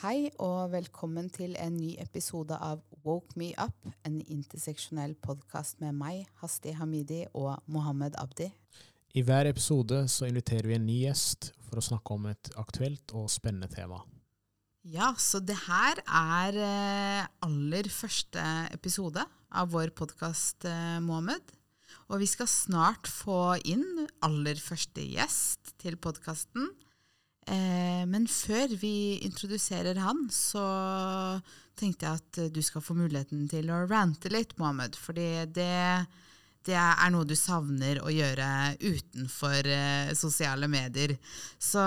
Hei og velkommen til en ny episode av Woke Me Up, en interseksjonell podkast med meg, Hasti Hamidi og Mohammed Abdi. I hver episode så inviterer vi en ny gjest for å snakke om et aktuelt og spennende tema. Ja, så det her er eh, aller første episode av vår podkast, eh, Mohammed. Og vi skal snart få inn aller første gjest til podkasten. Eh, men før vi introduserer han, så tenkte jeg at du skal få muligheten til å rante litt, Mohammed. Fordi det, det er noe du savner å gjøre utenfor eh, sosiale medier. Så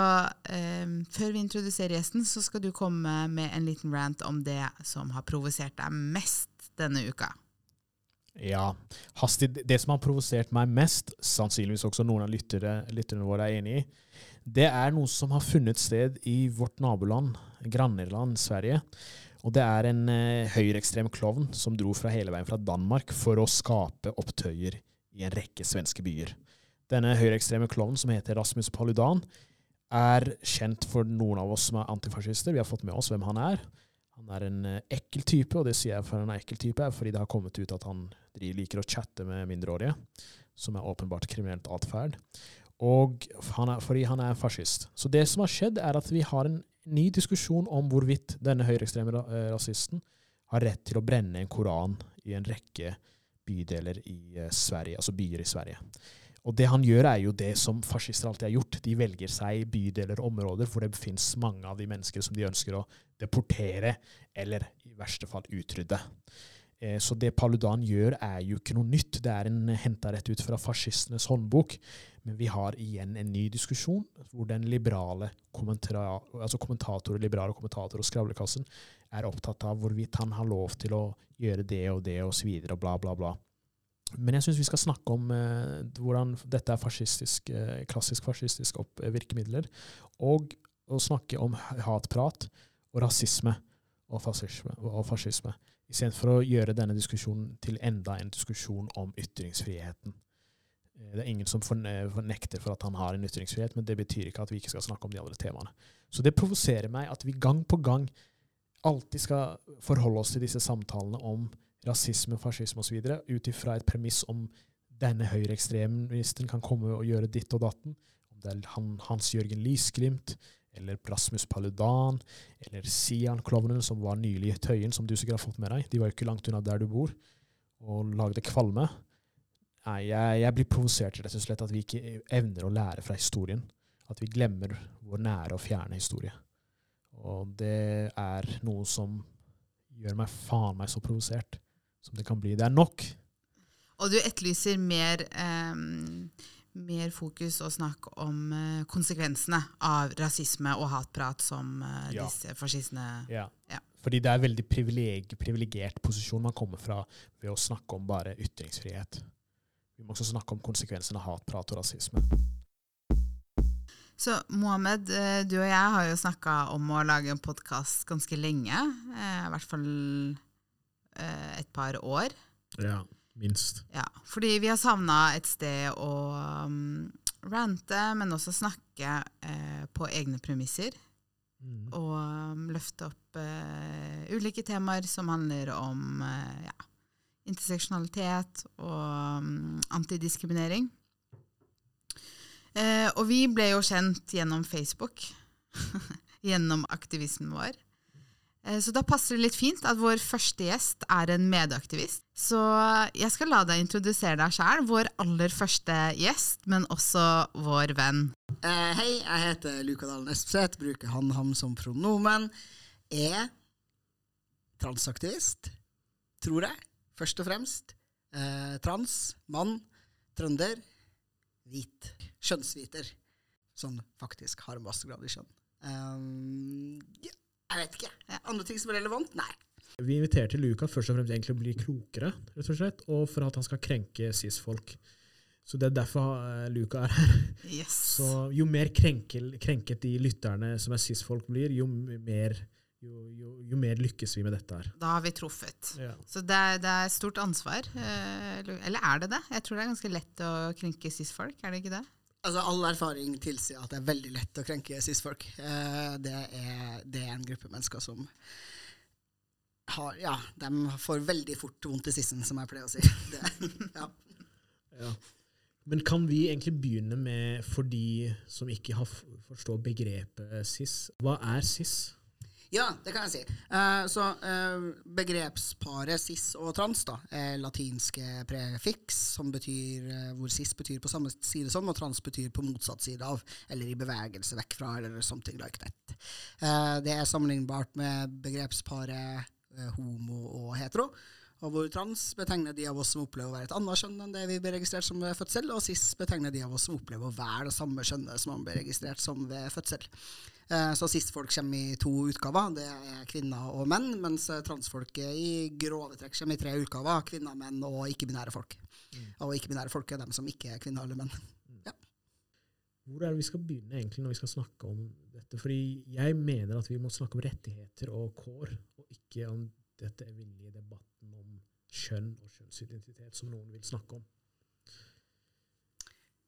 eh, før vi introduserer gjesten, så skal du komme med en liten rant om det som har provosert deg mest denne uka. Ja, hastig, Det som har provosert meg mest, sannsynligvis også noen av lytterne våre er enig i, det er noe som har funnet sted i vårt naboland, granneland Sverige. Og det er en eh, høyreekstrem klovn som dro fra hele veien fra Danmark for å skape opptøyer i en rekke svenske byer. Denne høyreekstreme klovnen, som heter Rasmus Paludan, er kjent for noen av oss som er antifascister. Vi har fått med oss hvem han er. Han er en eh, ekkel type, og det sier jeg for han er ekkel type, fordi det har kommet ut at han liker å chatte med mindreårige, som er åpenbart kriminelt atferd. Og han er, fordi han er fascist. Så det som har skjedd, er at vi har en ny diskusjon om hvorvidt denne høyreekstreme eh, rasisten har rett til å brenne en koran i en rekke bydeler i eh, Sverige, altså byer i Sverige. Og det han gjør, er jo det som fascister alltid har gjort. De velger seg bydeler og områder hvor det fins mange av de mennesker som de ønsker å deportere, eller i verste fall utrydde. Eh, så det Paludan gjør, er jo ikke noe nytt. Det er en henta rett ut fra fascistenes håndbok. Men vi har igjen en ny diskusjon hvor den liberale altså kommentator, liberale kommentator og skravlekassen er opptatt av hvorvidt han har lov til å gjøre det og det videre og bla, bla, bla. Men jeg syns vi skal snakke om eh, hvordan dette er fascistisk, eh, klassisk fascistisk opp, eh, virkemidler, og å snakke om hatprat og rasisme og fascisme. Og fascisme Istedenfor å gjøre denne diskusjonen til enda en diskusjon om ytringsfriheten. Eh, det er ingen som fornekter for at han har en ytringsfrihet, men det betyr ikke at vi ikke skal snakke om de andre temaene. Så det provoserer meg at vi gang på gang alltid skal forholde oss til disse samtalene om rasisme, fascisme osv. ut ifra et premiss om denne høyreekstremisten kan komme og gjøre ditt og datten. Om det er han, Hans Jørgen Lisglimt, eller Plasmus Paludan, eller Sian-klovnen, som var nylig i Tøyen, som du sikkert har fått med deg. De var jo ikke langt unna der du bor, og lagde kvalme. Nei, jeg, jeg blir provosert rett og slett at vi ikke evner å lære fra historien. At vi glemmer vår nære og fjerne historie. Og det er noe som gjør meg faen meg så provosert som det kan bli. Det er nok. Og du etterlyser mer, eh, mer fokus og snakk om uh, konsekvensene av rasisme og hatprat som uh, ja. disse fascistene ja. ja. Fordi det er en veldig privilegert posisjon man kommer fra ved å snakke om bare ytringsfrihet. Vi må også snakke om konsekvensene av hatprat og rasisme. Så Mohammed, eh, du og jeg har jo snakka om å lage en podkast ganske lenge. I hvert fall eh, et par år. Ja, minst. Ja, Fordi vi har savna et sted å um, rante, men også snakke eh, på egne premisser. Mm. Og um, løfte opp uh, ulike temaer som handler om uh, ja, interseksjonalitet og um, antidiskriminering. Eh, og vi ble jo kjent gjennom Facebook. gjennom aktivismen vår. Eh, så da passer det litt fint at vår første gjest er en medaktivist. Så jeg skal la deg introdusere deg sjæl, vår aller første gjest, men også vår venn. Eh, hei, jeg heter Luka Dalen Espeseth, bruker han-ham som pronomen. Er transaktivist, tror jeg først og fremst. Eh, trans, mann, trønder, hvit. Kjønnsviter. Sånn faktisk har en mastergrad i kjønn. Um, ja, jeg vet ikke. Andre ting som er relevant? Nei. Vi inviterte Luka først og fremst egentlig å bli klokere, rett og slett, og for at han skal krenke cis-folk. Så det er derfor uh, Luka er her. Yes. Så jo mer krenkel, krenket de lytterne som er cis-folk blir, jo mer jo, jo, jo, mer lykkes vi med dette her. Da har vi truffet. Ja. Så det er, det er, stort ansvar. Eh, eller er det det? Jeg tror det er ganske lett å krenke cis-folk, er det ikke det? Altså, All erfaring tilsier at det er veldig lett å krenke cis-folk. Eh, det, det er en gruppe mennesker som har Ja, de får veldig fort vondt i sissen, som jeg pleier å si. Det, ja. Ja. Men kan vi egentlig begynne med, for de som ikke har forstår begrepet cis, hva er cis? Ja, det kan jeg si. Uh, så uh, begrepsparet cis og trans da, er latinske prefiks, som betyr, uh, hvor cis betyr på samme side som, og trans betyr på motsatt side av, eller i bevegelse vekk fra, eller something like that. Det er sammenlignbart med begrepsparet homo og hetero, og hvor trans betegner de av oss som opplever å være et annet kjønn enn det vi blir registrert som ved fødsel, og cis betegner de av oss som opplever å være det samme kjønnet som man blir registrert som ved fødsel. Eh, Så cis-folk kommer i to utgaver, det er kvinner og menn, mens eh, transfolk i grove trekk kommer i tre utgaver, kvinner, menn og ikke-binære folk. Og ikke-binære folk er dem som ikke er kvinner eller menn. Hvor er det vi skal begynne egentlig når vi skal snakke om dette? Fordi jeg mener at vi må snakke om rettigheter og kår, og ikke om dette evinnelige debatten om kjønn og kjønnsidentitet som noen vil snakke om.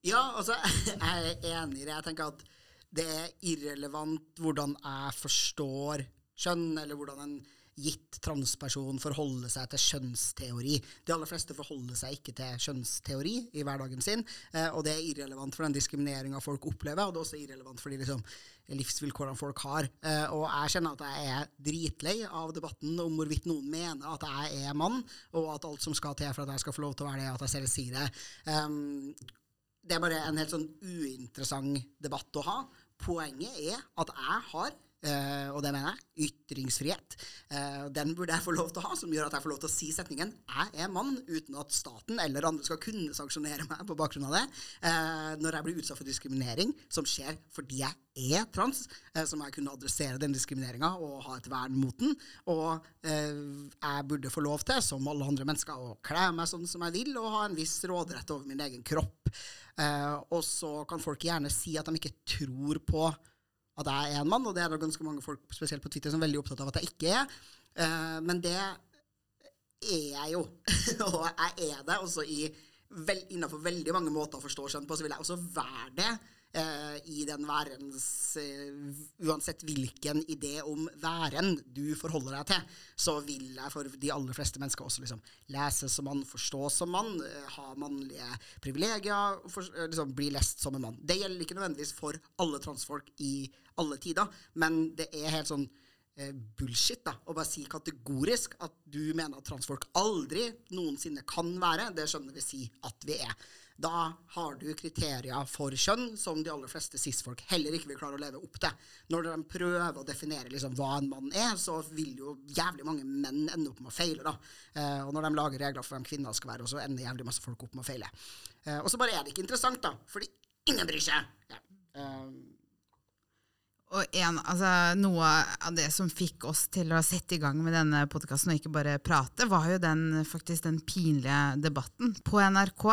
Ja, altså, jeg er enig i det. Jeg tenker at det er irrelevant hvordan jeg forstår kjønn, eller hvordan en gitt transperson forholder seg til kjønnsteori. De aller fleste forholder seg ikke til kjønnsteori i hverdagen sin, eh, og det er irrelevant for den diskrimineringa folk opplever, og det er også irrelevant for de liksom, livsvilkårene folk har. Eh, og jeg kjenner at jeg er dritlei av debatten om hvorvidt noen mener at jeg er mann, og at alt som skal til for at jeg skal få lov til å være det, at jeg selv sier det. Um, det er bare en helt sånn uinteressant debatt å ha. Poenget er at jeg har, eh, og det mener jeg, ytringsfrihet. Uh, den burde jeg få lov til å ha, som gjør at jeg får lov til å si setningen 'jeg er mann', uten at staten eller andre skal kunne sanksjonere meg på bakgrunn av det. Uh, når jeg blir utsatt for diskriminering som skjer fordi jeg er trans, så må jeg kunne adressere den diskrimineringa og ha et vern mot den. Og jeg burde få lov til, som alle andre mennesker, å kle meg sånn som jeg vil, og ha en viss råderett over min egen kropp. Og så kan folk gjerne si at de ikke tror på at jeg er en mann, og det er det ganske mange folk, spesielt på Twitter, som er veldig opptatt av at jeg ikke er. Uh, men det er jeg jo. og jeg er det også i vel, innenfor veldig mange måter å forstå kjønn på, så vil jeg også være det eh, i den værens eh, Uansett hvilken idé om væren du forholder deg til, så vil jeg for de aller fleste mennesker også liksom lese som mann, forstå som mann, eh, ha mannlige privilegier, for, eh, liksom bli lest som en mann. Det gjelder ikke nødvendigvis for alle transfolk i alle tider, men det er helt sånn eh, bullshit da, å bare si kategorisk at du mener at transfolk aldri noensinne kan være. Det skjønner vi si at vi er. Da har du kriterier for kjønn som de aller fleste cis-folk heller ikke vil klare å leve opp til. Når de prøver å definere liksom hva en mann er, så vil jo jævlig mange menn ende opp med å feile. da. Eh, og når de lager regler for hvem kvinner skal være, så ender jævlig masse folk opp med å feile. Eh, og så bare er det ikke interessant, da, fordi ingen bryr seg. Ja. Eh, Og en, altså, noe av det som fikk oss til å sette i gang med denne podkasten og ikke bare prate, var jo den, faktisk den pinlige debatten på NRK.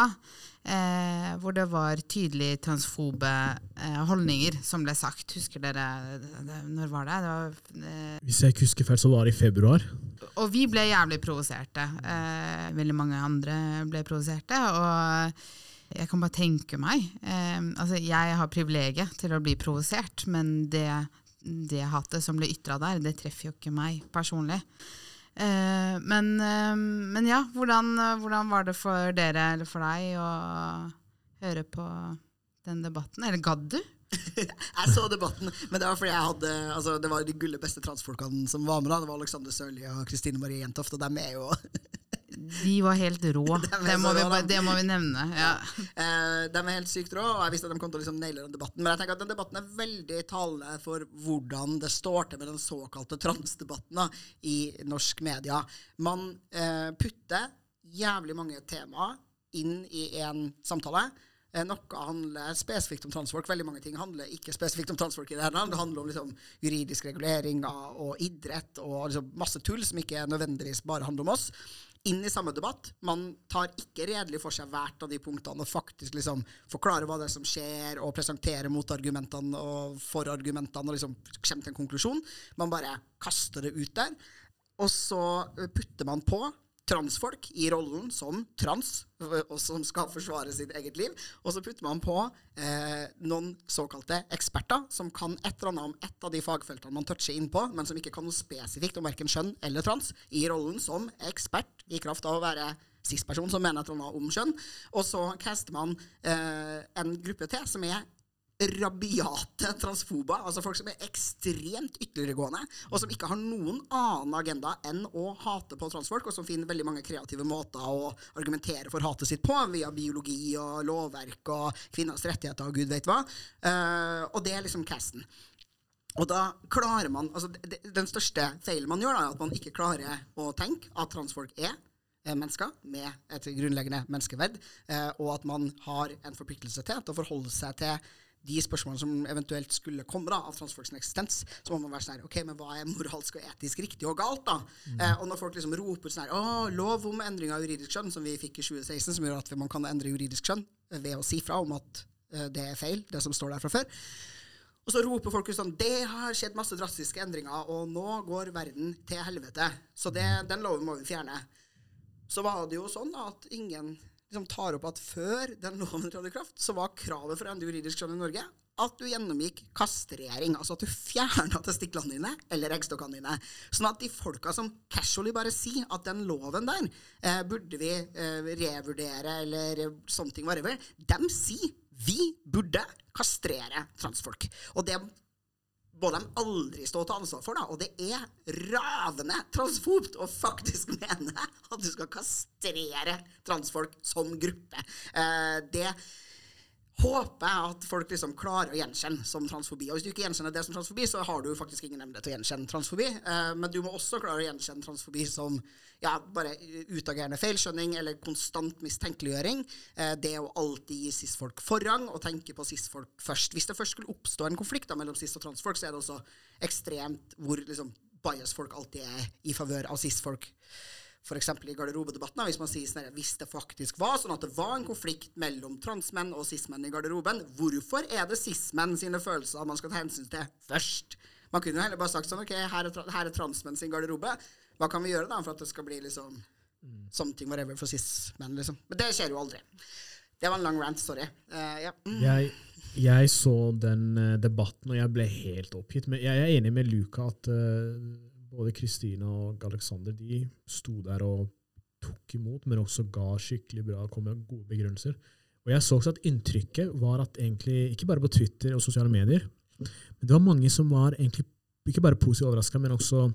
Eh, hvor det var tydelig transfobe eh, holdninger som ble sagt. Husker dere det, Når var det? det var, eh, Hvis jeg ikke husker feil, så var det i februar. og vi ble jævlig provoserte. Eh, veldig mange andre ble provoserte. Og jeg kan bare tenke meg eh, Altså, jeg har privilegiet til å bli provosert, men det, det hatet som ble ytra der, det treffer jo ikke meg personlig. Eh, men, eh, men ja, hvordan, hvordan var det for dere eller for deg å høre på den debatten? Eller gadd du? Jeg så debatten, men det var fordi jeg hadde altså Det var de gulle beste transfolkene som var med. da Det var Alexander Sørli og Kristine Marie Jentoft, og dem er jo De var helt rå. Det Det må vi, rå, bare- det må vi nevne. Ja. eh, De er helt sykt rå, og jeg visste at de kom til å liksom naile den debatten. Men jeg tenker at den debatten er veldig talende for hvordan det står til med den såkalte transdebatten da, i norsk media. Man eh, putter jævlig mange temaer inn i én samtale. Eh, Noe handler spesifikt om transfolk. Veldig mange ting handler ikke spesifikt om transfolk. i Det her landet. Det handler om liksom, juridisk regulering og idrett og liksom, masse tull som ikke nødvendigvis bare handler om oss. Inn i samme debatt. Man tar ikke redelig for seg hvert av de punktene og faktisk liksom forklarer hva det er som skjer, og presenterer motargumentene og forargumentene og liksom kommer til en konklusjon. Man bare kaster det ut der. Og så putter man på transfolk i rollen som trans, og som skal forsvare sitt eget liv. Og så putter man på eh, noen såkalte eksperter som kan et eller annet om ett av de fagfeltene man toucher inn på, men som ikke kan noe spesifikt om verken kjønn eller trans, i rollen som ekspert i kraft av å være cis-person som mener et eller annet om kjønn. Og så caster man eh, en gruppe til som er rabiate transfoba, altså folk som er ekstremt ytterliggående, og som ikke har noen annen agenda enn å hate på transfolk, og som finner veldig mange kreative måter å argumentere for hatet sitt på, via biologi og lovverk og kvinners rettigheter og gud vet hva. Uh, og det er liksom casten. Og da klarer man, altså Den største feilen man gjør, da, er at man ikke klarer å tenke at transfolk er mennesker med et grunnleggende menneskeverd, eh, og at man har en forpliktelse til å forholde seg til de spørsmålene som eventuelt skulle komme da, av transfolks eksistens, så må man være sånn her, ok, men hva er moralsk og etisk riktig og galt, da? Mm. Eh, og når folk liksom roper sånn her, å, lov om endring av juridisk kjønn, som vi fikk i 2016, som gjør at man kan endre juridisk kjønn ved å si fra om at uh, det er feil, det som står der fra før. Og så roper folk ut sånn Det har skjedd masse drastiske endringer, og nå går verden til helvete. Så det, den loven må vi fjerne. Så var det jo sånn da, at ingen liksom tar opp at før den loven trådte i kraft, så var kravet for å juridisk kjønn i Norge at du gjennomgikk kastrering. Altså at du fjerna testiklene dine eller eggstokkene dine. Sånn at de folka som casually bare sier at den loven der eh, burde vi eh, revurdere eller something whatever, dem sier vi burde kastrere transfolk. Og det må de aldri stå til ansvar for. Da. Og det er ravende transfobt å faktisk mene at du skal kastrere transfolk som gruppe. Eh, det håper jeg at folk liksom klarer å gjenkjenne som transfobi. Og hvis du ikke gjenkjenner det som transfobi, så har du faktisk ingen evne til å gjenkjenne transfobi. Eh, men du må også klare å gjenkjenne transfobi som ja, bare utagerende feilskjønning eller konstant mistenkeliggjøring. Eh, det å alltid gi cis-folk forrang og tenke på cis-folk først. Hvis det først skulle oppstå en konflikt da, mellom cis- og transfolk, så er det også ekstremt hvor liksom, bias-folk alltid er i favør av cis-folk f.eks. i garderobedebatten, hvis man sier sånn hvis det faktisk var sånn at det var en konflikt mellom transmenn og cis-menn i garderoben, hvorfor er det cis-menn sine følelser man skal ta hensyn til først? Man kunne jo heller bare sagt sånn OK, her er, her er transmenn sin garderobe. Hva kan vi gjøre da for at det skal bli liksom mm. something whatever for cis-menn, liksom? Men det skjer jo aldri. Det var en lang rant, sorry. Uh, ja. mm. jeg, jeg, så den uh, debatten, og jeg ble helt oppgitt. Men jeg er enig med Luka at uh, både Kristina og Alexander de sto der og tok imot, men også ga skikkelig bra kom med gode begrunnelser. Og jeg så også at inntrykket var at egentlig, ikke bare på Twitter og sosiale medier, men det var mange som var egentlig ikke bare positivt overraska, men også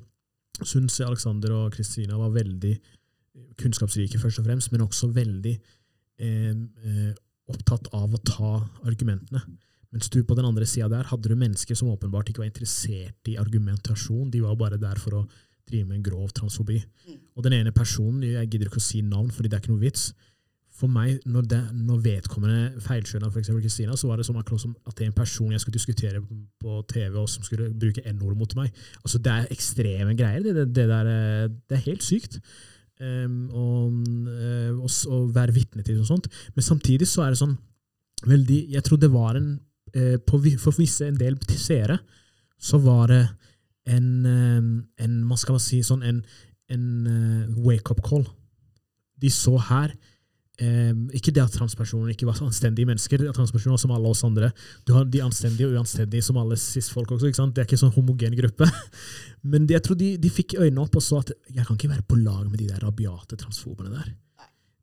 syns Alexander og Kristina var veldig kunnskapsrike, først og fremst, men også veldig eh, eh, opptatt av å ta argumentene. Mens du på den andre sida der hadde du mennesker som åpenbart ikke var interessert i argumentasjon. De var bare der for å drive med en grov transfobi. Mm. Og den ene personen, jeg gidder ikke å si navn, fordi det er ikke noe vits. For meg, når, det, når vedkommende feilskjønna f.eks. Kristina, så var det som at det er en person jeg skulle diskutere på TV, og som skulle bruke n-ord mot meg. Altså, Det er ekstreme greier. Det, det, det, der, eh, det er helt sykt. Um, og, uh, å være vitne til og sånt. Men samtidig så er det sånn veldig Jeg tror det var en Eh, for visse en del seere så var det en, eh, en man skal si sånn, en, en eh, wake-up call. De så her ikke det at transpersoner ikke var anstendige mennesker, transpersoner som alle oss andre. Du har de anstendige og uanstendige som alle cis-folk også. ikke sant? Det er ikke en sånn homogen gruppe. Men jeg tror de, de fikk øynene opp og så at jeg kan ikke være på lag med de der rabiate transfobene der.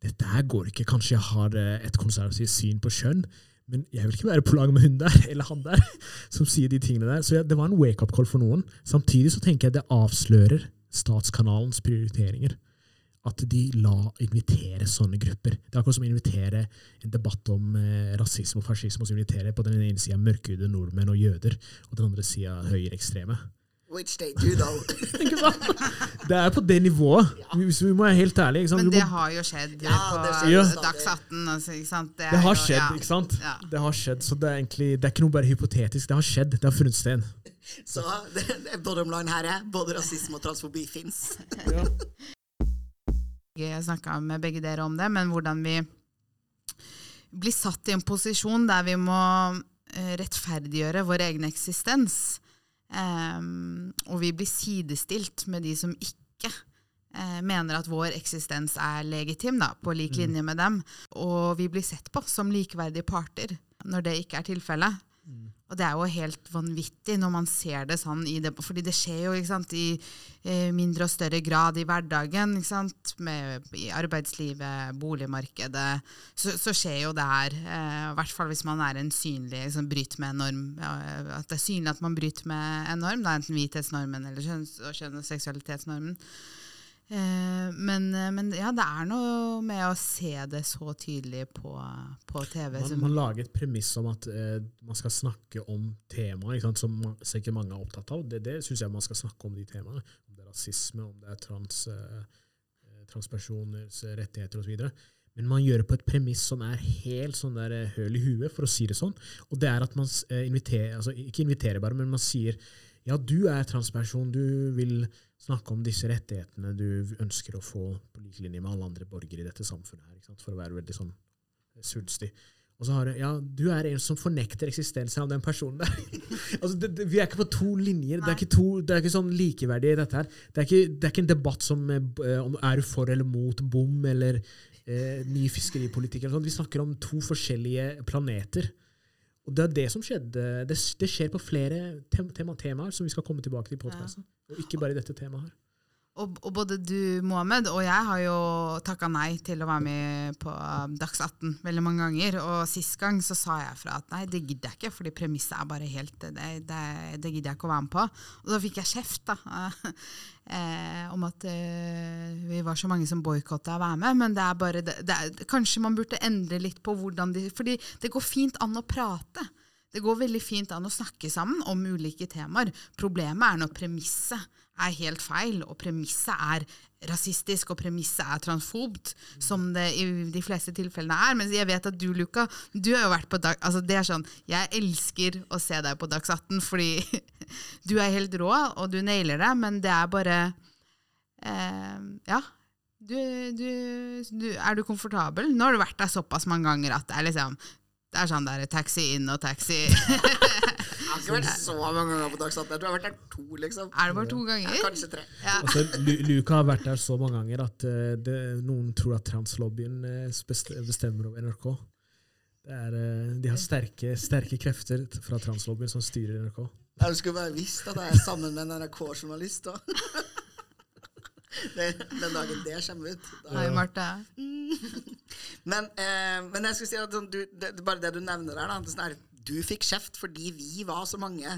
Dette her går ikke. Kanskje jeg har et konservativt syn på kjønn, men jeg vil ikke være på lag med hun der, eller han der, som sier de tingene der. Så det var en wake-up call for noen. Samtidig så tenker jeg det avslører statskanalens prioriteringer. At de la invitere sånne grupper. Det er akkurat som å invitere en debatt om eh, rasisme og fascisme, og så invitere på den ene sida mørkhudede nordmenn og jøder, og den andre sida høyreekstreme. Which they do, though. ikke sant? Det er på det nivået, hvis vi må være helt ærlige. Men det har jo skjedd ja, på ja. Dags 18. Altså, ikke sant? Det, det har jo, skjedd, ikke sant? Det har skjedd, Så det er egentlig, det er ikke noe bare hypotetisk. Det har skjedd. Det har funnet sted. Så det, det bottom line her er både rasisme og transfobi fins. Jeg snakka med begge dere om det, men hvordan vi blir satt i en posisjon der vi må eh, rettferdiggjøre vår egen eksistens. Um, og vi blir sidestilt med de som ikke eh, mener at vår eksistens er legitim, da, på lik linje med dem. Og vi blir sett på som likeverdige parter når det ikke er tilfellet. Og det er jo helt vanvittig når man ser det sånn i det, fordi det skjer jo sant, i eh, mindre og større grad i hverdagen. Sant, med, I arbeidslivet, boligmarkedet. Så, så skjer jo det her. Eh, I hvert fall hvis man er en synlig liksom, bryter med en norm. At det er synlig at man bryter med en norm, da, enten hvithetsnormen eller kjønns- og kjønn- og seksualitetsnormen. Eh, men, men ja, det er noe med å se det så tydelig på, på TV. Man, som- man lager et premiss om at eh, man skal snakke om temaer som sikkert mange er opptatt av. Det, det syns jeg man skal snakke om de temaene. Om det er rasisme, om det er trans, eh, eh, transpersoners eh, rettigheter osv. Men man gjør det på et premiss som er helt sånn der eh, høl i huet, for å si det sånn. Og det er at man eh, inviterer, altså ikke inviterer bare, men man sier ja, du er transperson, du vil snakke om disse rettighetene du ønsker å få på lik linje med alle andre borgere i dette samfunnet her, ikke sant? for å være veldig sånn svulstig. Og så har du, ja, du er en som fornekter eksistensen av den personen der. altså, det, det, vi er ikke på to linjer. Det er ikke, to, det er ikke sånn likeverdig i dette her. Det er ikke, det er ikke en debatt som eh, eh, om er du for eller mot bom eller eh, ny fiskeripolitikk. Eller sånn. Vi snakker om to forskjellige planeter. Og det er det som skjedde. Det, det skjer på flere tem tema temaer som vi skal komme tilbake til i podkasten. Og ikke bare dette temaet her. Og, og både du, Mohammed, og jeg har jo takka nei til å være med på um, Dags 18 veldig mange ganger. Og sist gang så sa jeg fra at nei, det gidder jeg ikke, fordi premisset er bare helt Det, det, det gidder jeg ikke å være med på. Og da fikk jeg kjeft da, eh, om at eh, vi var så mange som boikotta å være med. Men det er bare det, er, Kanskje man burde endre litt på hvordan de Fordi det går fint an å prate. Det går veldig fint an å snakke sammen om ulike temaer. Problemet er når premisset er helt feil, og premisset er rasistisk, og premisset er transfobt, som det i de fleste tilfellene er. Men jeg vet at du, Luka, du har jo vært på dag, altså det er sånn, Jeg elsker å se deg på Dags 18, fordi du er helt rå, og du nailer det, men det er bare eh, Ja. Du, du, du, er du komfortabel? Nå har du vært der såpass mange ganger at det er liksom det er sånn der taxi inn og taxi Jeg har ikke vært så mange ganger på Dagsnytt. Jeg tror jeg har vært der to, liksom. Er det bare to ganger? Ja, kanskje tre. Ja. Altså, Luka har vært der så mange ganger at eh, det, noen tror at translobbyen eh, bestemmer over NRK. Det er, eh, de har sterke, sterke krefter fra translobbyen som styrer NRK. Jeg skulle bare visst at jeg er sammen med en NRK-journalist. da. Den den dagen det kommer ut. Da. Hei, Marte. Men, eh, men jeg skulle si at sånn, du, det, det- bare det du nevner der, da, sånn her, du fikk kjeft fordi vi var så mange.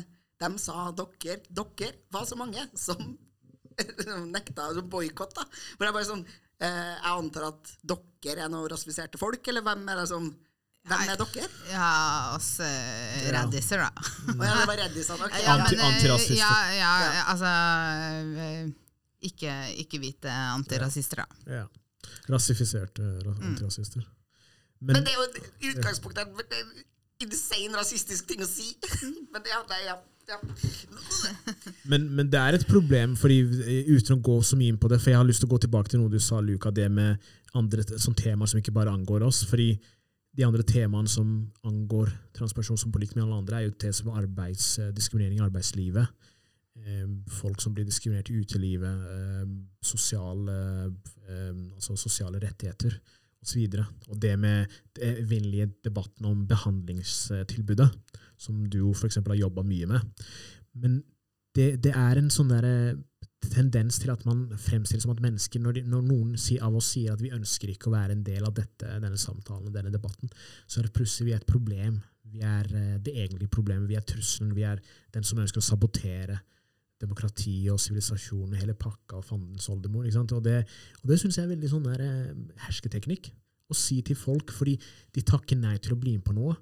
De sa dere, dere var så mange som nekta å boikotte. For det er bare sånn, eh, jeg antar at dere er noen rasifiserte folk, eller hvem er det som Hvem er dere? Ja, oss uh, raddiser, da. Og ja, det var reddisene. ok. Ja, Anti- eh, antirasister. Ja, ja, Ja. altså eh, Ikke, ikke hvite antirasister, da. Ja. Rasifiserte antirasister. Mm. antirasister. Men Men det er jo i utgangspunktet en insane rasistisk ting å si. Men det, ja, det, ja, ja. Men, men det er et problem, fordi uten å gå så mye inn på det, for jeg har lyst til å gå tilbake til noe du sa, Luka, det med andre sånn temaer som ikke bare angår oss. fordi de andre temaene som angår transpersoner som politikk lik med alle andre, er jo det som arbeids, eh, i arbeidslivet. Eh, folk som blir diskriminert i utelivet, eh, sosiale, eh, altså sosiale rettigheter osv. Og, og det med den evinnelige debatten om behandlingstilbudet, som du f.eks. har jobba mye med. Men det, det er en sånn der, eh, tendens til at man fremstiller som at mennesker, når, de, når noen av oss sier at vi ønsker ikke å være en del av dette, denne samtalen, denne debatten, så er det plutselig vi er et problem. Vi er eh, det egentlige problemet. Vi er trusselen. Vi er den som ønsker å sabotere demokrati og sivilisasjon og hele pakka og fandens oldemor. Og det, og det syns jeg er veldig sånn der, eh, hersketeknikk. Å si til folk, fordi de takker nei til å bli med på noe,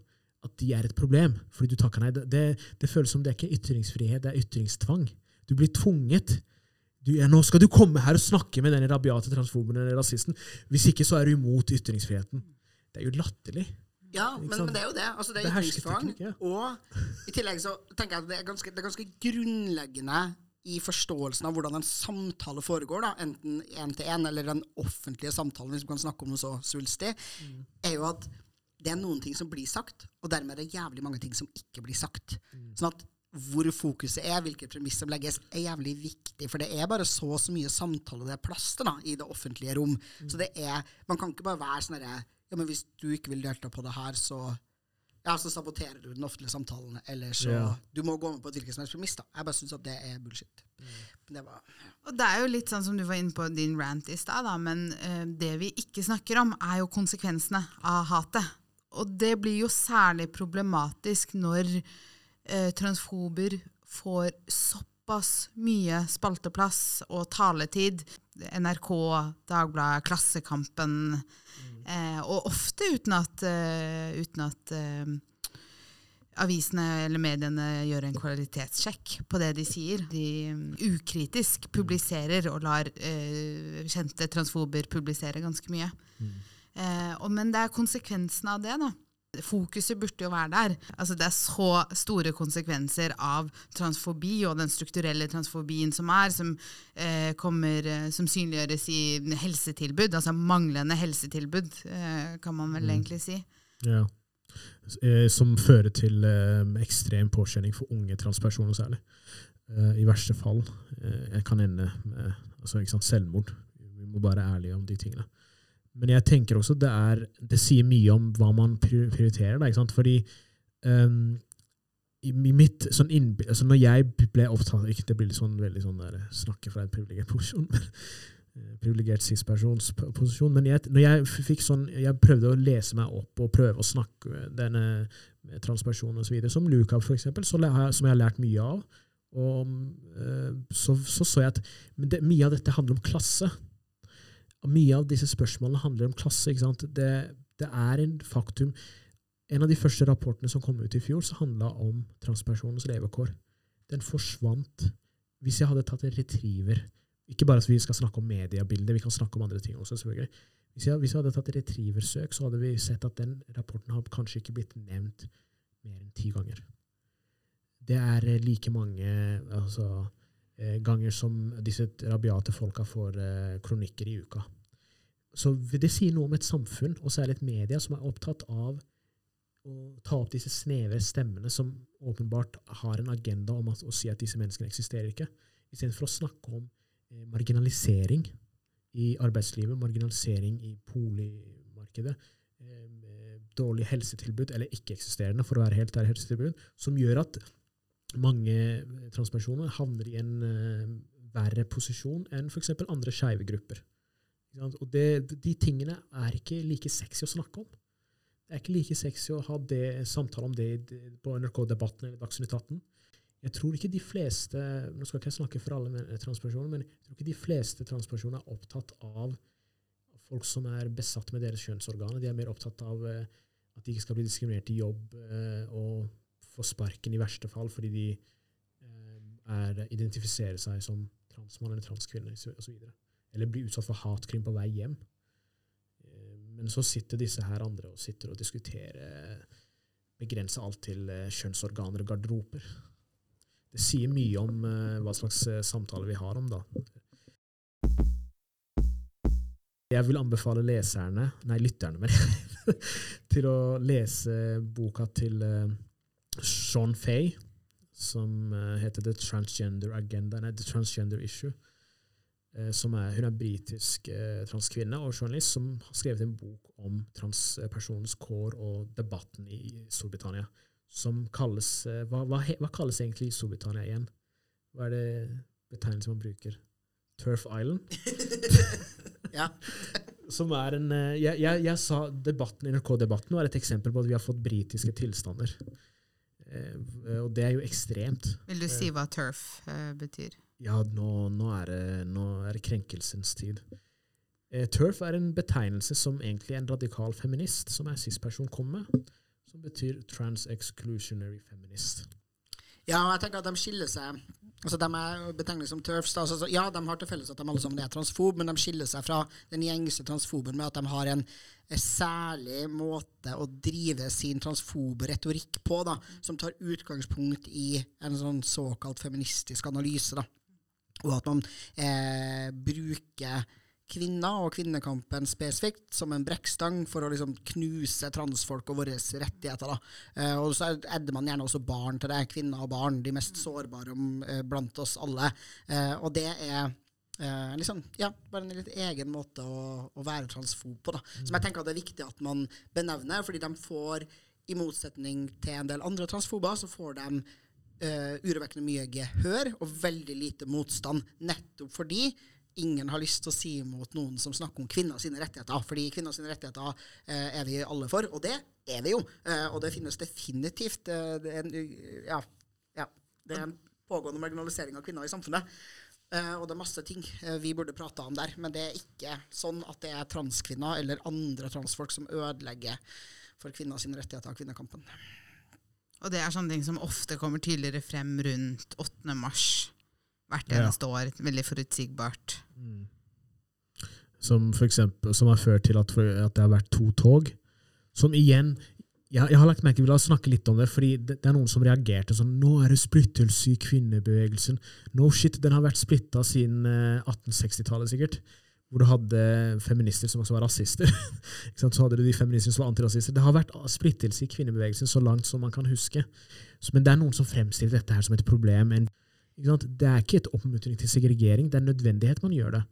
at de er et problem. Fordi du takker nei. Det, det, det føles som det er ikke ytringsfrihet, det er ytringstvang. Du blir tvunget. Du, ja, nå skal du komme her og snakke med den rabiate transfoben eller rasisten. Hvis ikke, så er du imot ytringsfriheten. Det er jo latterlig. Ja, men, men det er jo det. Altså, det er ytringstvang. ja. Og i tillegg så tenker jeg at det er ganske, det er ganske grunnleggende i forståelsen av hvordan en samtale foregår, da, enten én-til-én eller den offentlige samtalen, hvis man kan snakke om noe så svulstig, Mm. er jo at det er noen ting som blir sagt, og dermed er det jævlig mange ting som ikke blir sagt. Mm. Sånn at hvor fokuset er, hvilke premiss som legges, er jævlig viktig. For det er bare så og så mye samtale det er plass til da, i det offentlige rom. Mm. Så det er, man kan ikke bare være sånn herre ja, men hvis du ikke vil delta på det her, så ja, så saboterer du den offentlige samtalen. Eller så Ja. Du må gå med på et hvilket som helst premiss. da. Jeg bare syns at det er bullshit. Mm. det var Og det er jo litt sånn som du var inne på din rant i stad, da, men uh, det vi ikke snakker om, er jo konsekvensene av hatet. Og det blir jo særlig problematisk når uh, transfober får såpass mye spalteplass og taletid. NRK, Dagbladet, Klassekampen. Eh, og ofte uten at, uh, uten at uh, avisene eller mediene gjør en kvalitetssjekk på det de sier. De mm, ukritisk publiserer og lar uh, kjente transfober publisere ganske mye. Eh, og, men det er konsekvensen av det, da. Fokuset burde jo være der. Altså, det er så store konsekvenser av transfobi og den strukturelle transfobien som er, som, eh, kommer, eh, som synliggjøres i helsetilbud. Altså manglende helsetilbud, eh, kan man vel egentlig si. Ja. Eh, Som fører til eh, ekstrem påkjenning for unge transpersoner særlig. Eh, I verste fall kan ende med altså, selvmord. Vi må bare være ærlige om de tingene. Men jeg tenker også det, er, det sier mye om hva man prioriterer. Da, ikke sant? Fordi um, mitt sånn innbi- altså Når jeg ble opptatt ikke Det blir litt sånn, veldig sånn der, snakke fra en privilegert posisjon. eh, privilegert. Men jeg, når jeg fikk sånn, jeg prøvde å lese meg opp og prøve å snakke denne transpersonen osv., som Luka for eksempel, som jeg har lært mye av. Og eh, så, så så jeg at det, mye av dette handler om klasse. Og mye av disse spørsmålene handler om klasse. ikke? Det, det er en faktum En av de første rapportene som kom ut i fjor, så handla om transpersonens levekår. Den forsvant hvis jeg hadde tatt en retriever Ikke bare at vi skal snakke om mediebildet, vi kan snakke om andre ting også, selvfølgelig. Hvis jeg, hvis jeg hadde tatt et retrieversøk, så hadde vi sett at den rapporten har kanskje ikke blitt nevnt mer enn ti ganger. Det er like mange altså, ganger som disse rabiate folka får eh, kronikker i uka. Så det sier noe om et samfunn, og særlig et media, som er opptatt av å ta opp disse snevre stemmene som åpenbart har en agenda om å si at disse menneskene eksisterer ikke, istedenfor å snakke om eh, marginalisering i arbeidslivet, marginalisering i boligmarkedet, eh, dårlig helsetilbud, eller ikke-eksisterende, for å være helt der, helsetilbud, som gjør at mange transpersoner havner i en uh, verre posisjon enn f.eks. andre skeive grupper. Og det, de tingene er ikke like sexy å snakke om. Det er ikke like sexy å ha det, samtale om det på NRK-debatten eller Dagsnytt 18. Jeg tror ikke de fleste nå skal ikke jeg snakke for alle men- transpersoner, men jeg tror ikke de fleste transpersoner er opptatt av folk som er besatt med deres kjønnsorganer. De er mer opptatt av eh, at de ikke skal bli diskriminert i jobb eh, og få sparken i verste fall fordi de eh, er, identifiserer seg som transmann eller transkvinne osv. Eller blir utsatt for hatkrim på vei hjem. Eh, Men så sitter disse her andre og sitter og diskuterer begrense alt til eh, kjønnsorganer og garderober. Det sier mye om eh, hva slags eh, samtale vi har om, da. Jeg vil anbefale leserne, nei, lytterne, men til å lese boka til eh, Sean Fay, som eh, heter The Transgender Agenda, nei, The Transgender Issue. Eh, som er, hun er britisk eh, transkvinne og journalist som har skrevet en bok om transpersonens kår og debatten i Storbritannia. Som kalles eh, hva, hva, hva kalles egentlig Storbritannia igjen? Hva er det betegnelsen man bruker? Turf Island? Ja. Som er en eh, Jeg, jeg, jeg sa debatten, NRK-debatten var et eksempel på at vi har fått britiske tilstander. Eh, og det er jo ekstremt. Vil du si hva turf eh, betyr? Ja, nå, nå, er, det, nå er det krenkelsens tid. turf er en betegnelse som egentlig en radikal feminist, som er cis-person, kom med, som betyr trans-exclusionary feminist. Ja, jeg tenker at de skiller seg Altså, De er betegnet som turfs. Altså, ja, de har til felles at de alle sammen er transfob, men de skiller seg fra den gjengse transfoben med at de har en særlig måte å drive sin transfobe retorikk på, da, som tar utgangspunkt i en sånn såkalt feministisk analyse. da, Og at man eh, bruker kvinner og kvinnekampen spesifikt som en brekkstang for å liksom knuse transfolk og våre rettigheter. Eh, og så edder man gjerne også barn til det. Kvinner og barn, de mest sårbare eh, blant oss alle. Eh, og det er Eh, liksom, ja, bare en litt egen måte å, å være transfob på. Da. Som jeg tenker at det er viktig at man benevner, fordi de får, i motsetning til en del andre transfober, så får de uh, urovekkende mye gehør og veldig lite motstand. Nettopp fordi ingen har lyst til å si imot noen som snakker om kvinner sine rettigheter. Fordi kvinner sine rettigheter eh, er vi alle for, og det er vi jo. Eh, og det finnes definitivt eh, det en, ja, ja, det er en pågående marginalisering av kvinner i samfunnet. Uh, og det er masse ting uh, vi burde prate om der. Men det er ikke sånn at det er transkvinner eller andre transfolk som ødelegger for kvinner sine rettigheter av kvinnekampen. Og det er sånne ting som ofte kommer tydeligere frem rundt 8. mars hvert eneste ja. år. Veldig forutsigbart. Mm. Som, for eksempel, som har ført til at, at, det har vært to tog. Som igjen jeg, jeg har lagt merke til, La oss snakke litt om det. fordi det, det, er noen som reagerte sånn Nå er det splittelse i kvinnebevegelsen. No shit, den har vært splitta siden 1860-tallet, eh, sikkert hvor du hadde feminister som også var rasister. så hadde du de feministene som var antirasister. Det har vært splittelse i kvinnebevegelsen så langt som man kan huske. Men det er noen som fremstiller dette her som et problem. En det er ikke et oppmuntring til segregering, det er nødvendighet man gjør det.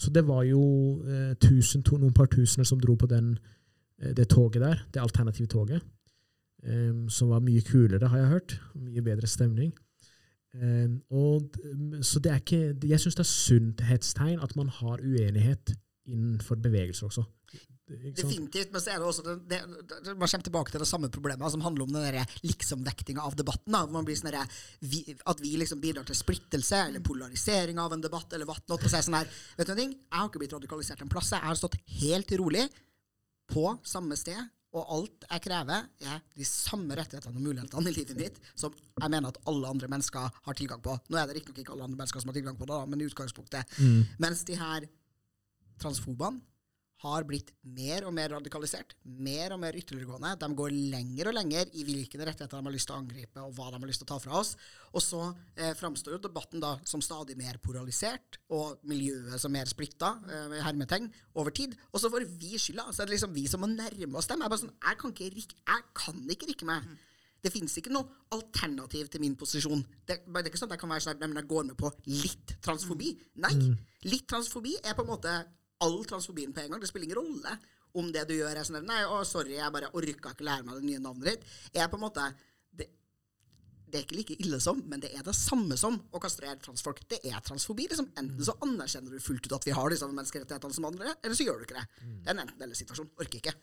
Så det var jo eh, tusen, to, noen par tusener som dro på den, eh, det toget der, det alternative toget. Um, som var mye kulere, har jeg hørt. Mye bedre stemning. Um, og, så det er ikke, jeg syns det er sunnhetstegn at man har uenighet innenfor bevegelser også. Definitivt. Men så er det også det, det, det, man kommer tilbake til det samme problemet som handler om den liksom-vektinga av debatten. Da. Man blir sånn at vi liksom bidrar til splittelse eller polarisering av en debatt. eller hva og så sånn her, vet du ting? Jeg har ikke blitt radikalisert en plass. Jeg har stått helt rolig på samme sted. Og alt jeg krever, er de samme rettighetene og mulighetene i livet mitt som jeg mener at alle andre mennesker har tilgang på. Nå er det riktignok ikke alle andre mennesker som har tilgang på det, men i utgangspunktet. Mm. Mens de her transfobene har blitt mer og mer radikalisert, mer og mer ytterliggående. De går lenger og lenger i hvilke rettigheter de har lyst til å angripe, og hva de har lyst til å ta fra oss. Og så eh, framstår jo debatten da som stadig mer polarisert, og miljøet som mer splitta, eh, hermetegn, over tid. Og så får vi skylda. Så er det liksom vi som må nærme oss dem. Jeg, bare sånn, jeg, kan, ikke rikke, jeg kan ikke rikke meg. Det fins ikke noe alternativ til min posisjon. Det, det, er ikke sånn at jeg kan være sånn at jeg går med på litt transfobi. Nei. Mm. Litt transfobi er på en måte all transfobien på en gang. Det spiller ingen rolle om det du gjør, er sånn Nei, å, sorry, jeg bare orka ikke lære meg det nye navnet ditt. Jeg på en måte det, det, er ikke like ille som, men det er det samme som å kastrere transfolk. Det er transfobi. Liksom. Enten så anerkjenner du fullt ut at vi har de samme menneskerettighetene som andre, eller så gjør du ikke det. Det er en enten-eller-situasjon. Orker ikke.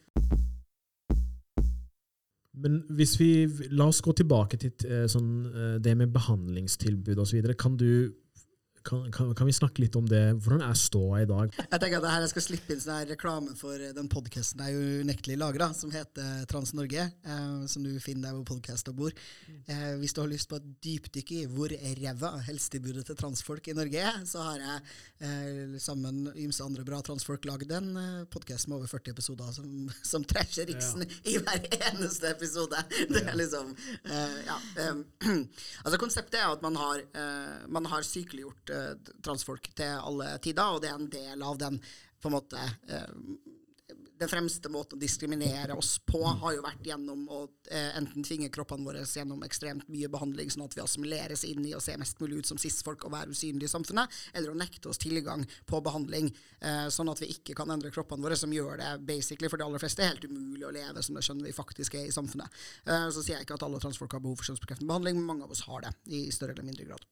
Men hvis vi, La oss gå tilbake til eh, sånn, eh, det med behandlingstilbud osv. Kan du kan, kan, kan, vi snakke litt om det? Hvordan er ståa i dag? Jeg tenker at det her jeg skal slippe inn sånn reklame for den podkasten jeg unektelig lagra, som heter Trans Norge, eh, som du finner der hvor podkaster bor. Eh, hvis du har lyst på et dypdykk i hvor ræva helsetilbudet til transfolk i Norge er, så har jeg eh, sammen med ymse andre bra transfolk lagd en eh, podkast med over 40 episoder som, som trasher riksen ja. i hver eneste episode. Det er liksom eh, Ja. Eh, altså Konseptet er at man har, eh, man har sykeliggjort transfolk til alle tider, og det er en del av den på en måte eh, den fremste måten å diskriminere oss på har jo vært gjennom å eh, enten tvinge kroppene våre gjennom ekstremt mye behandling, sånn at vi assimileres inn i å se mest mulig ut som cis-folk og være usynlige i samfunnet, eller å nekte oss tilgang på behandling, eh, sånn at vi ikke kan endre kroppene våre, som gjør det basically for de aller fleste helt umulig å leve som det skjønner vi faktisk er i samfunnet. Eh, så sier jeg ikke at alle transfolk har behov for kjønnsbekreftende behandling, men mange av oss har det i større eller mindre grad.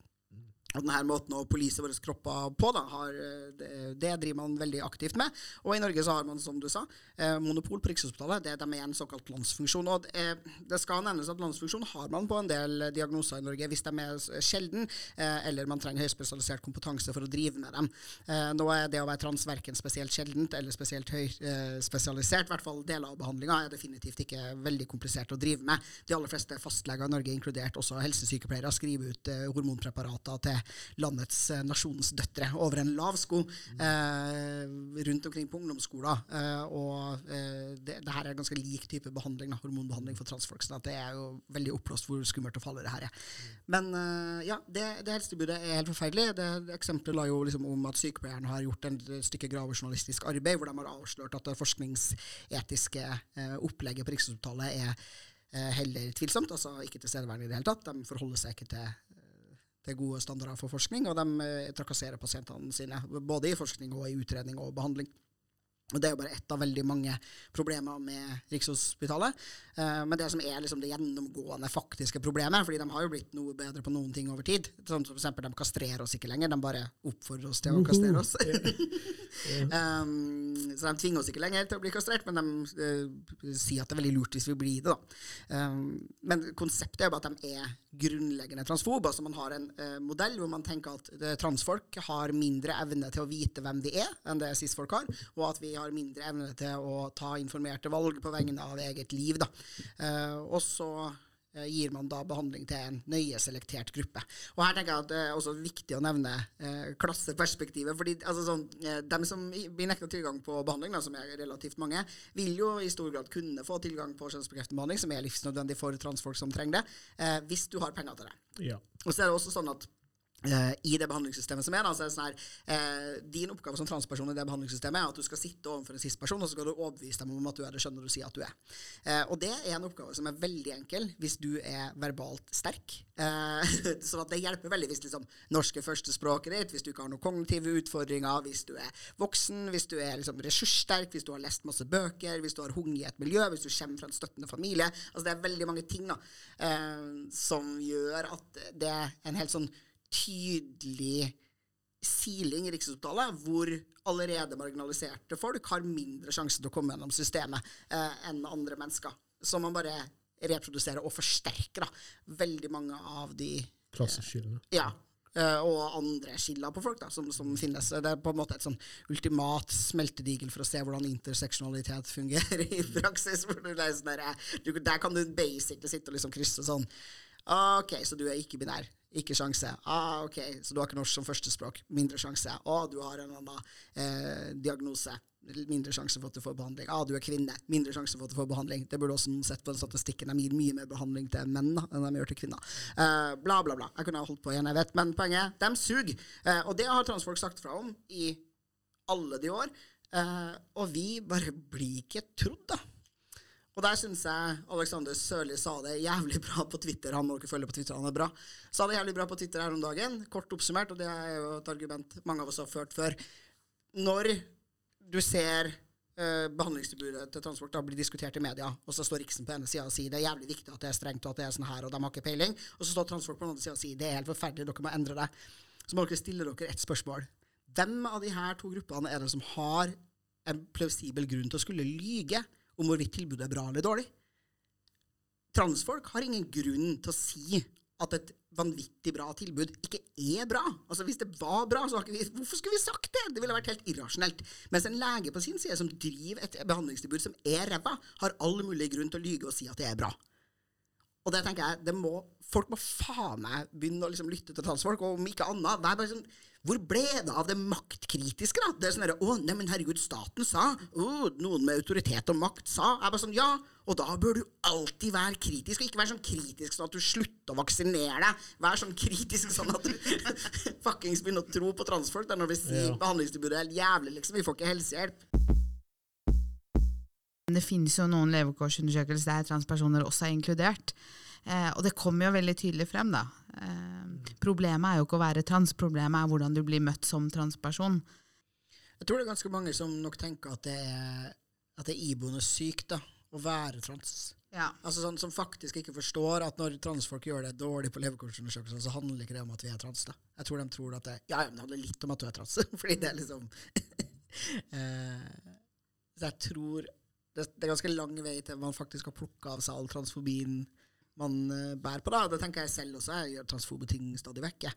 Og denne måten å polise våre kropper på, da, har, eh, det, det, driver man veldig aktivt med. Og i Norge så har man, som du sa, eh, monopol på Rikshospitalet. Det, de er en såkalt landsfunksjon. Og det, det, skal nevnes at landsfunksjon har man på en del diagnoser i Norge hvis de er sjelden, eh, eller man trenger høyspesialisert kompetanse for å drive med dem. Eh, nå er det å være trans verken spesielt sjeldent eller spesielt høyspesialisert. Eh, I hvert fall deler av behandlinga er definitivt ikke veldig komplisert å drive med. De aller fleste fastleger i Norge, inkludert også helsesykepleiere, skriver ut eh, hormonpreparater til landets eh, nasjonens døtre over en lav sko eh, rundt omkring på ungdomsskolen. Eh, og eh, det, det, her er ganske lik type behandling, da, hormonbehandling for transfolk. Så det er jo veldig oppblåst hvor skummelt og farlig det her er. Men eh, ja, det, det helsetilbudet er helt forferdelig. Det, det Eksempelet la jo liksom om at sykepleieren har gjort en stykke gravejournalistisk arbeid hvor de har avslørt at det forskningsetiske opplegget på Rikshospitalet er heller tvilsomt, altså ikke tilstedeværende i det hele tatt. De forholder seg ikke til til gode standarder for forskning, og de eh, trakasserer pasientene sine, både i forskning og i utredning og behandling. Og Det er jo bare ett av veldig mange problemer med Rikshospitalet. Uh, men det som er liksom det gjennomgående faktiske problemet, fordi de har jo blitt noe bedre på noen ting over tid Sånn som for eksempel, De kastrerer oss ikke lenger, de bare oppfordrer oss til å kastrere oss. um, så de tvinger oss ikke lenger til å bli kastrert, men de uh, sier at det er veldig lurt hvis vi blir det. da. Um, men konseptet er jo at de er grunnleggende transfobe. Altså man har en uh, modell hvor man tenker at transfolk har mindre evne til å vite hvem de er, enn det cis-folk har, og at vi har mindre evne til å ta informerte valg på vegne av eget liv. Da. Eh, og så eh, gir man da behandling til en nøye selektert gruppe. Og her tenker jeg at det er også viktig å nevne eh, klasseperspektivet. fordi altså, sånn, eh, De som blir nekta tilgang på behandling, da, som er relativt mange, vil jo i stor grad kunne få tilgang på kjønnsbekreftende behandling, som er livsnødvendig for transfolk som trenger det, eh, hvis du har penger til det. Ja. Og så er det også sånn at i det behandlingssystemet som er. Altså, sånn her, eh, din oppgave som transperson i det behandlingssystemet er at du skal sitte overfor en cis-person og så skal du overbevise dem om at du er det skjønner du sier at du er. Eh, og det er en oppgave som er veldig enkel hvis du er verbalt sterk. så at det hjelper veldig hvis liksom, norsk førstespråket ditt, hvis du ikke har noen kognitive utfordringer, hvis du er voksen, hvis du er liksom, ressurssterk, hvis du har lest masse bøker, hvis du har hunget i et miljø, hvis du kommer fra en støttende familie. Altså, det er veldig mange ting da, som gjør at det er en helt sånn tydelig siling i Rikshospitalet, hvor allerede marginaliserte folk har mindre sjanse til å komme gjennom systemet eh, enn andre mennesker. Så man bare reproduserer og forsterker da, veldig mange av de Klasseskillene. Eh, ja. Eh, og andre skiller på folk da, som, som, finnes. Det er på en måte et sånn ultimat smeltedigel for å se hvordan interseksjonalitet fungerer i praksis. Der, du, der, kan du basically sitte og liksom krysse sånn OK, så du er ikke-binær. Ikke sjanse. Ah, ok, Så du har ikke norsk som førstespråk. Mindre sjanse. Ah, du har en annen eh, diagnose. Mindre sjanse for at du får behandling. Ah, du er kvinne. Mindre sjanse for at du får behandling. Det burde også sett på den statistikken. De gir mye mer behandling til menn da, enn de gjør til kvinner. Eh, bla, bla, bla. Jeg kunne ha holdt på igjen, jeg vet. Men poenget de suger. Eh, og det har transfolk sagt fra om i alle de år. Eh, og vi bare blir ikke trodd, da. Og der syns jeg Alexander Sørli sa det jævlig bra på Twitter. Han må ikke følge på Twitter, han er bra. Sa det jævlig bra på Twitter her om dagen. Kort oppsummert, og det er jo et argument mange av oss har ført før. Når du ser eh, behandlingstilbudet til transport da blir diskutert i media, og så står Riksen på ene sida og sier det er jævlig viktig at det er strengt, og at det er sånn her, og de har ikke peiling, og så står transport på den andre sida og sier det er helt forferdelig, dere må endre det, så må dere stille dere ett spørsmål. Hvem av de her to gruppene er det som har en plausibel grunn til å skulle lyge? Om hvorvidt tilbudet er bra eller dårlig. Transfolk har ingen grunn til å si at et vanvittig bra tilbud ikke er bra. Altså Hvis det var bra, så vi, hvorfor skulle vi sagt det? Det ville vært helt irrasjonelt. Mens en lege på sin side som driver et behandlingstilbud som er ræva, har all mulig grunn til å lyge og si at det er bra. Og det tenker jeg, det må, Folk må faen meg begynne å liksom lytte til transfolk, og om ikke annet det er bare sånn hvor ble det av det maktkritiske, da? Det er sånn derre Å, neimen herregud, staten sa. Å, noen med autoritet og makt sa. Jeg er bare sånn, ja. Og da bør du alltid være kritisk, og ikke være sånn kritisk sånn at du slutter å vaksinere deg. Vær sånn kritisk sånn at du fuckings begynner å tro på transfolk når vi sier ja. behandlingstilbudet er helt jævlig, liksom. Vi får ikke helsehjelp. Det finnes jo noen levekårsundersøkelser der transpersoner også er inkludert. Eh, og det kommer jo veldig tydelig frem, da. Eh, problemet er jo ikke å være trans, problemet er hvordan du blir møtt som transperson. Jeg tror det er ganske mange som nok tenker at det er, at det er iboende sykt da, å være trans. Ja. Altså sånn Som faktisk ikke forstår at når transfolk gjør det dårlig på levekårsundersøkelser, så handler ikke det om at vi er trans. da. Jeg tror de tror at det ja, ja, men det handler litt om at du er trans. fordi det er liksom eh, Så jeg tror det, det, er ganske lang vei til man faktisk har plukka av seg all transfobien man uh, bærer på. da. Det tenker jeg selv også. Jeg gjør transfobe ting stadig vekk.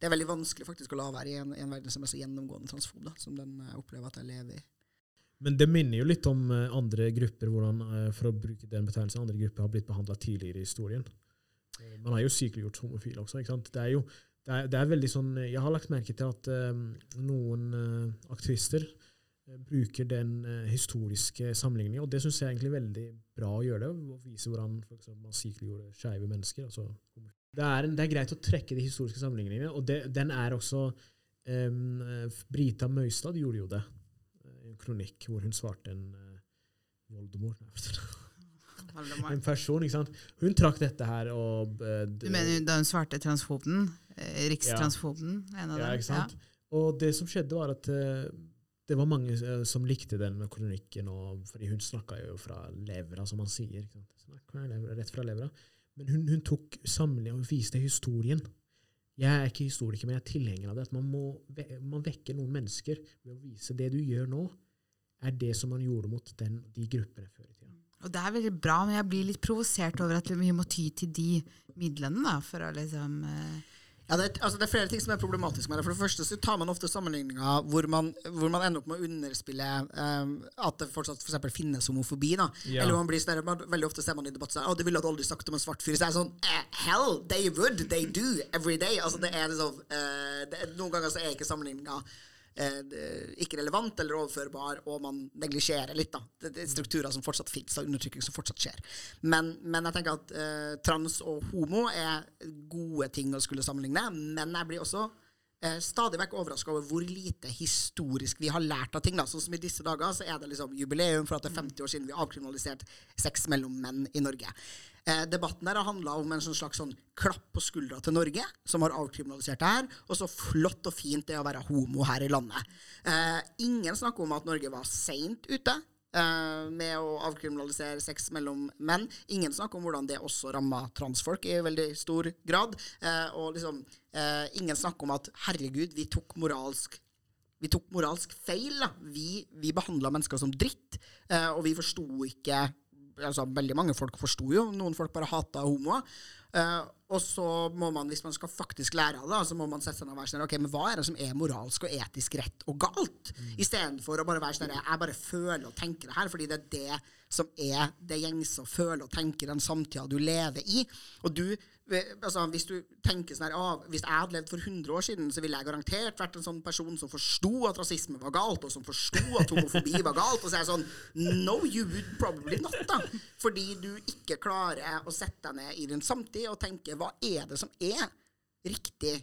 Det er veldig vanskelig faktisk å la være i en, en verden som er så gjennomgående transfob, da, som den jeg opplever at jeg lever i. Men det minner jo litt om uh, andre grupper, hvordan, for å bruke den betegnelsen, andre grupper har blitt behandla tidligere i historien. Man har jo sykeliggjort homofile også. ikke sant? Det er jo det er, det er veldig sånn Jeg har lagt merke til at eh, noen uh, aktivister eh, bruker den eh, historiske sammenligningen, og det syns jeg er egentlig veldig bra å gjøre det. Å vise hvordan man sykeliggjorde skeive mennesker. Altså, det, er en, det er greit å trekke de historiske sammenligningene, og det, den er også eh, Brita Møystad gjorde jo det eh, i en kronikk hvor hun svarte en uh, voldemor. Nei, vet du. Valdemar. En person, ikke sant? Hun trakk dette her og uh, Du mener da hun svarte transfoben? Rikstransfoben? Ja. En av Ja, dem? ikke sant? Og det som skjedde, var at eh, det var mange eh, som likte den kronikken, og, fordi hun snakka jo fra levra, som man sier. Rett fra levra. Men hun, hun tok samling og viste historien. Jeg er ikke historiker, men jeg er tilhenger av det. At man må man vekker noen mennesker ved å vise det du gjør nå, er det som man gjorde mot den, de gruppene før i tida. Og det er veldig bra, men jeg blir litt provosert over at vi må ty til de midlene da, for å liksom eh, Ja, det, er, altså, det er flere ting som er problematisk med det. For det første så tar man ofte sammenligninger hvor man, hvor man ender opp med å underspille um, at det fortsatt for eksempel finnes homofobi. da. Ja. Eller man blir større, man, Veldig ofte ser man i debatt sånn, oh, det ville du aldri sagt om en svart fyr. Så er det sånn eh, Hell, they would, they do, every day. Altså, det er liksom, uh, det er, Noen ganger så er ikke sammenligninga eh, ikke relevant eller overførbar, og man neglisjerer litt. da. Er strukturer som fortsatt fins, og undertrykking som fortsatt skjer. Men, men jeg tenker at eh, trans og homo er gode ting å skulle sammenligne, men jeg blir også stadig vekk overraska over hvor lite historisk vi har lært av ting. da. Sånn som I disse dager så er det liksom jubileum for at det er 50 år siden vi avkriminaliserte sex mellom menn i Norge. Eh, debatten der har handla om en sånn slags sånn klapp på skuldra til Norge, som har avkriminalisert det her, og så flott og fint det er å være homo her i landet. Eh, ingen snakker om at Norge var seint ute. eh, med å avkriminalisere sex mellom menn. Ingen snakker om hvordan det også ramma transfolk i veldig stor grad. Eh, og liksom, eh, ingen snakker om at herregud, vi tok moralsk vi tok moralsk feil. Da. Vi, vi behandla mennesker som dritt, eh, og vi forsto ikke altså Veldig mange folk forsto jo, noen folk bare hata homoer. Eh, og så må man, hvis man skal faktisk lære av det, så må man sette seg ned og være sånn Ok, men hva er det som er moralsk og etisk rett og galt? Istedenfor å bare være sånn Jeg bare føler og tenker det her, fordi det er det som er det gjengse å føle og tenke i den samtida du lever i. Og du altså, hvis du tenker sånn her, ah, hvis jeg hadde levd for 100 år siden, så ville jeg garantert vært en sånn person som forsto at rasisme var galt, og som forsto at homofobi var galt. Og så er jeg sånn No, you would probably not, da. Fordi du ikke klarer å sette deg ned i din samtid og tenke hva er det som er riktig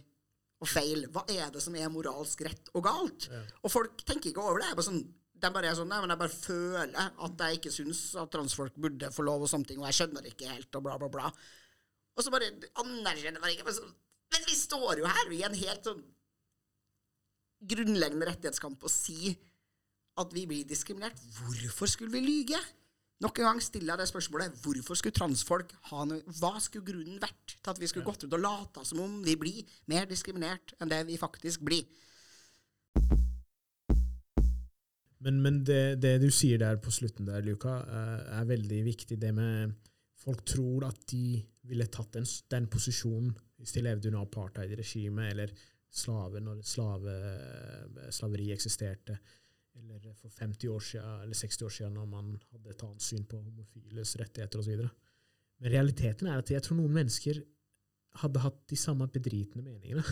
og feil? Hva er det som er moralsk rett og galt? Og folk tenker ikke over det. Bare sånn, de bare er sånn, nei, men Jeg bare føler at jeg ikke syns at transfolk burde få lov, og sånne ting, og jeg skjønner det ikke helt, og bla, bla, bla. Og så bare anerkjenner man ikke men så- Men vi står jo her i en helt sånn grunnleggende rettighetskamp og si at vi blir diskriminert. Hvorfor skulle vi lyge? Nok en gang stiller jeg det spørsmålet. Hvorfor skulle transfolk ha noe Hva skulle grunnen vært til at vi skulle gått ut og lata som om vi blir mer diskriminert enn det vi faktisk blir? Men, men det, det du sier der på slutten der, Luka, eh, er veldig viktig. Det med Folk tror at de ville tatt den, den posisjonen hvis de levde under apartheid-regimet, eller slave når slave, slaveri eksisterte, eller for 50 år siden, eller 60 år siden når man hadde et annet syn på homofiles rettigheter osv. Men realiteten er at jeg tror noen mennesker hadde hatt de samme bedritne meningene,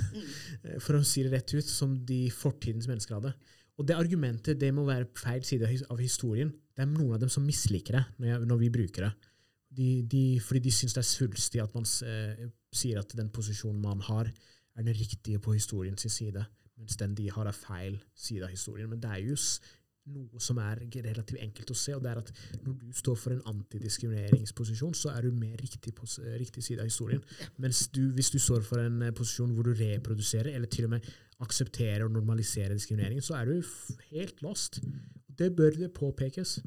eh, for å si det rett ut, som de fortidens mennesker hadde. Og det argumentet det må være feil side av av historien. Det er noen av dem som misliker det når, jeg, når vi bruker det. De, de, fordi de syns det er svulstig at man eh, sier at den posisjonen man har, er den riktige på historiens side, mens den de har, er feil side av historien. Men det er jo noe som er relativt enkelt å se, og det er at når du står for en antidiskrimineringsposisjon, så er du mer riktig, på riktig side av historien. Mens du, hvis du står for en eh, posisjon hvor du reproduserer, eller til og med aksepterer og normaliserer diskrimineringen, så er du helt lost. Det bør det påpekes.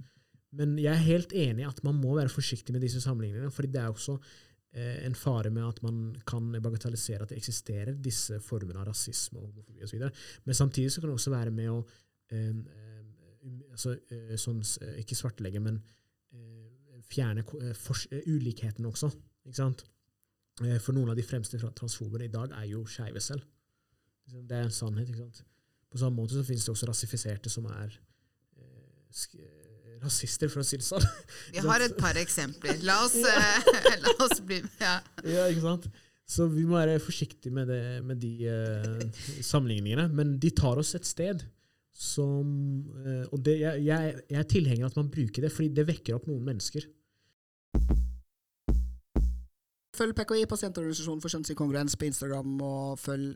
Men jeg er helt enig i at man må være forsiktig med disse sammenligningene, fordi det er også eh, en fare med at man kan bagatellisere at det eksisterer disse formene av rasisme og homofobi osv. Men samtidig så kan det også være med å eh, eh, altså, eh, sånn, eh, Ikke svartlegge, men eh, fjerne ulikheten også. Ikke sant? For noen av de fremste transfobene i dag er jo skeive selv. Det er en sannhet. ikke sant? På samme måte så finnes det også rasifiserte som er eh, rasister, for å si det sånn. Vi har et par eksempler. La oss, eh, la oss bli ja. ja, ikke sant? Så vi må være forsiktige med, det, med de uh, sammenligningene. Men de tar oss et sted som uh, Og det, jeg, jeg, jeg er tilhenger av at man bruker det, fordi det vekker opp noen mennesker. Følg PKI, Pasientorganisasjonen for kjønnsinkongruens, på Instagram, og følg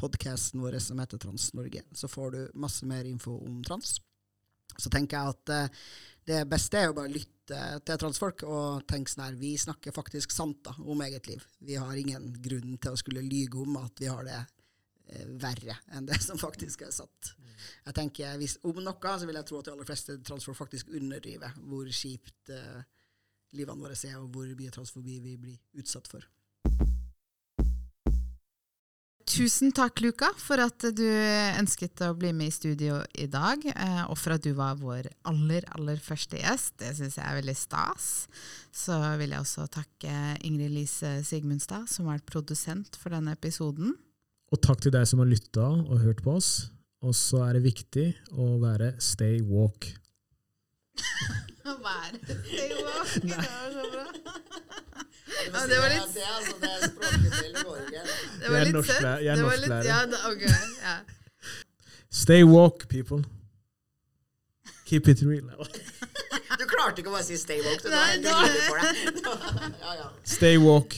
podkasten vår som heter Trans-Norge. Så får du masse mer info om trans. Så tenker jeg at uh, det beste er å bare lytte til transfolk og tenke sånn her Vi snakker faktisk sant da, om eget liv. Vi har ingen grunn til å skulle lyge om at vi har det uh, verre enn det som faktisk er satt. Jeg tenker, hvis, Om noe så vil jeg tro at de aller fleste transfolk faktisk underdriver hvor kjipt uh, livene våre er, og hvor mye transfobi vi blir utsatt for. Tusen takk, Luka, for at du ønsket å bli med i studio i dag, eh, og for at du var vår aller, aller første gjest. Det syns jeg er veldig stas. Så vil jeg også takke Ingrid Lise Sigmundstad, som har vært produsent for denne episoden. Og takk til deg som har lytta og hørt på oss. Og så er det viktig å være stay walk. Å være stay walk. Det var så bra. Ja, det var litt- det er altså det språket til Norge. Det var er litt søtt. jeg er Det var norsklærer. litt- Ja, det, ok, ja. Stay walk, people. Keep it real. Du klarte ikke å bare si stay woke. Du, Nei, for deg. Ja, ja. Stay walk.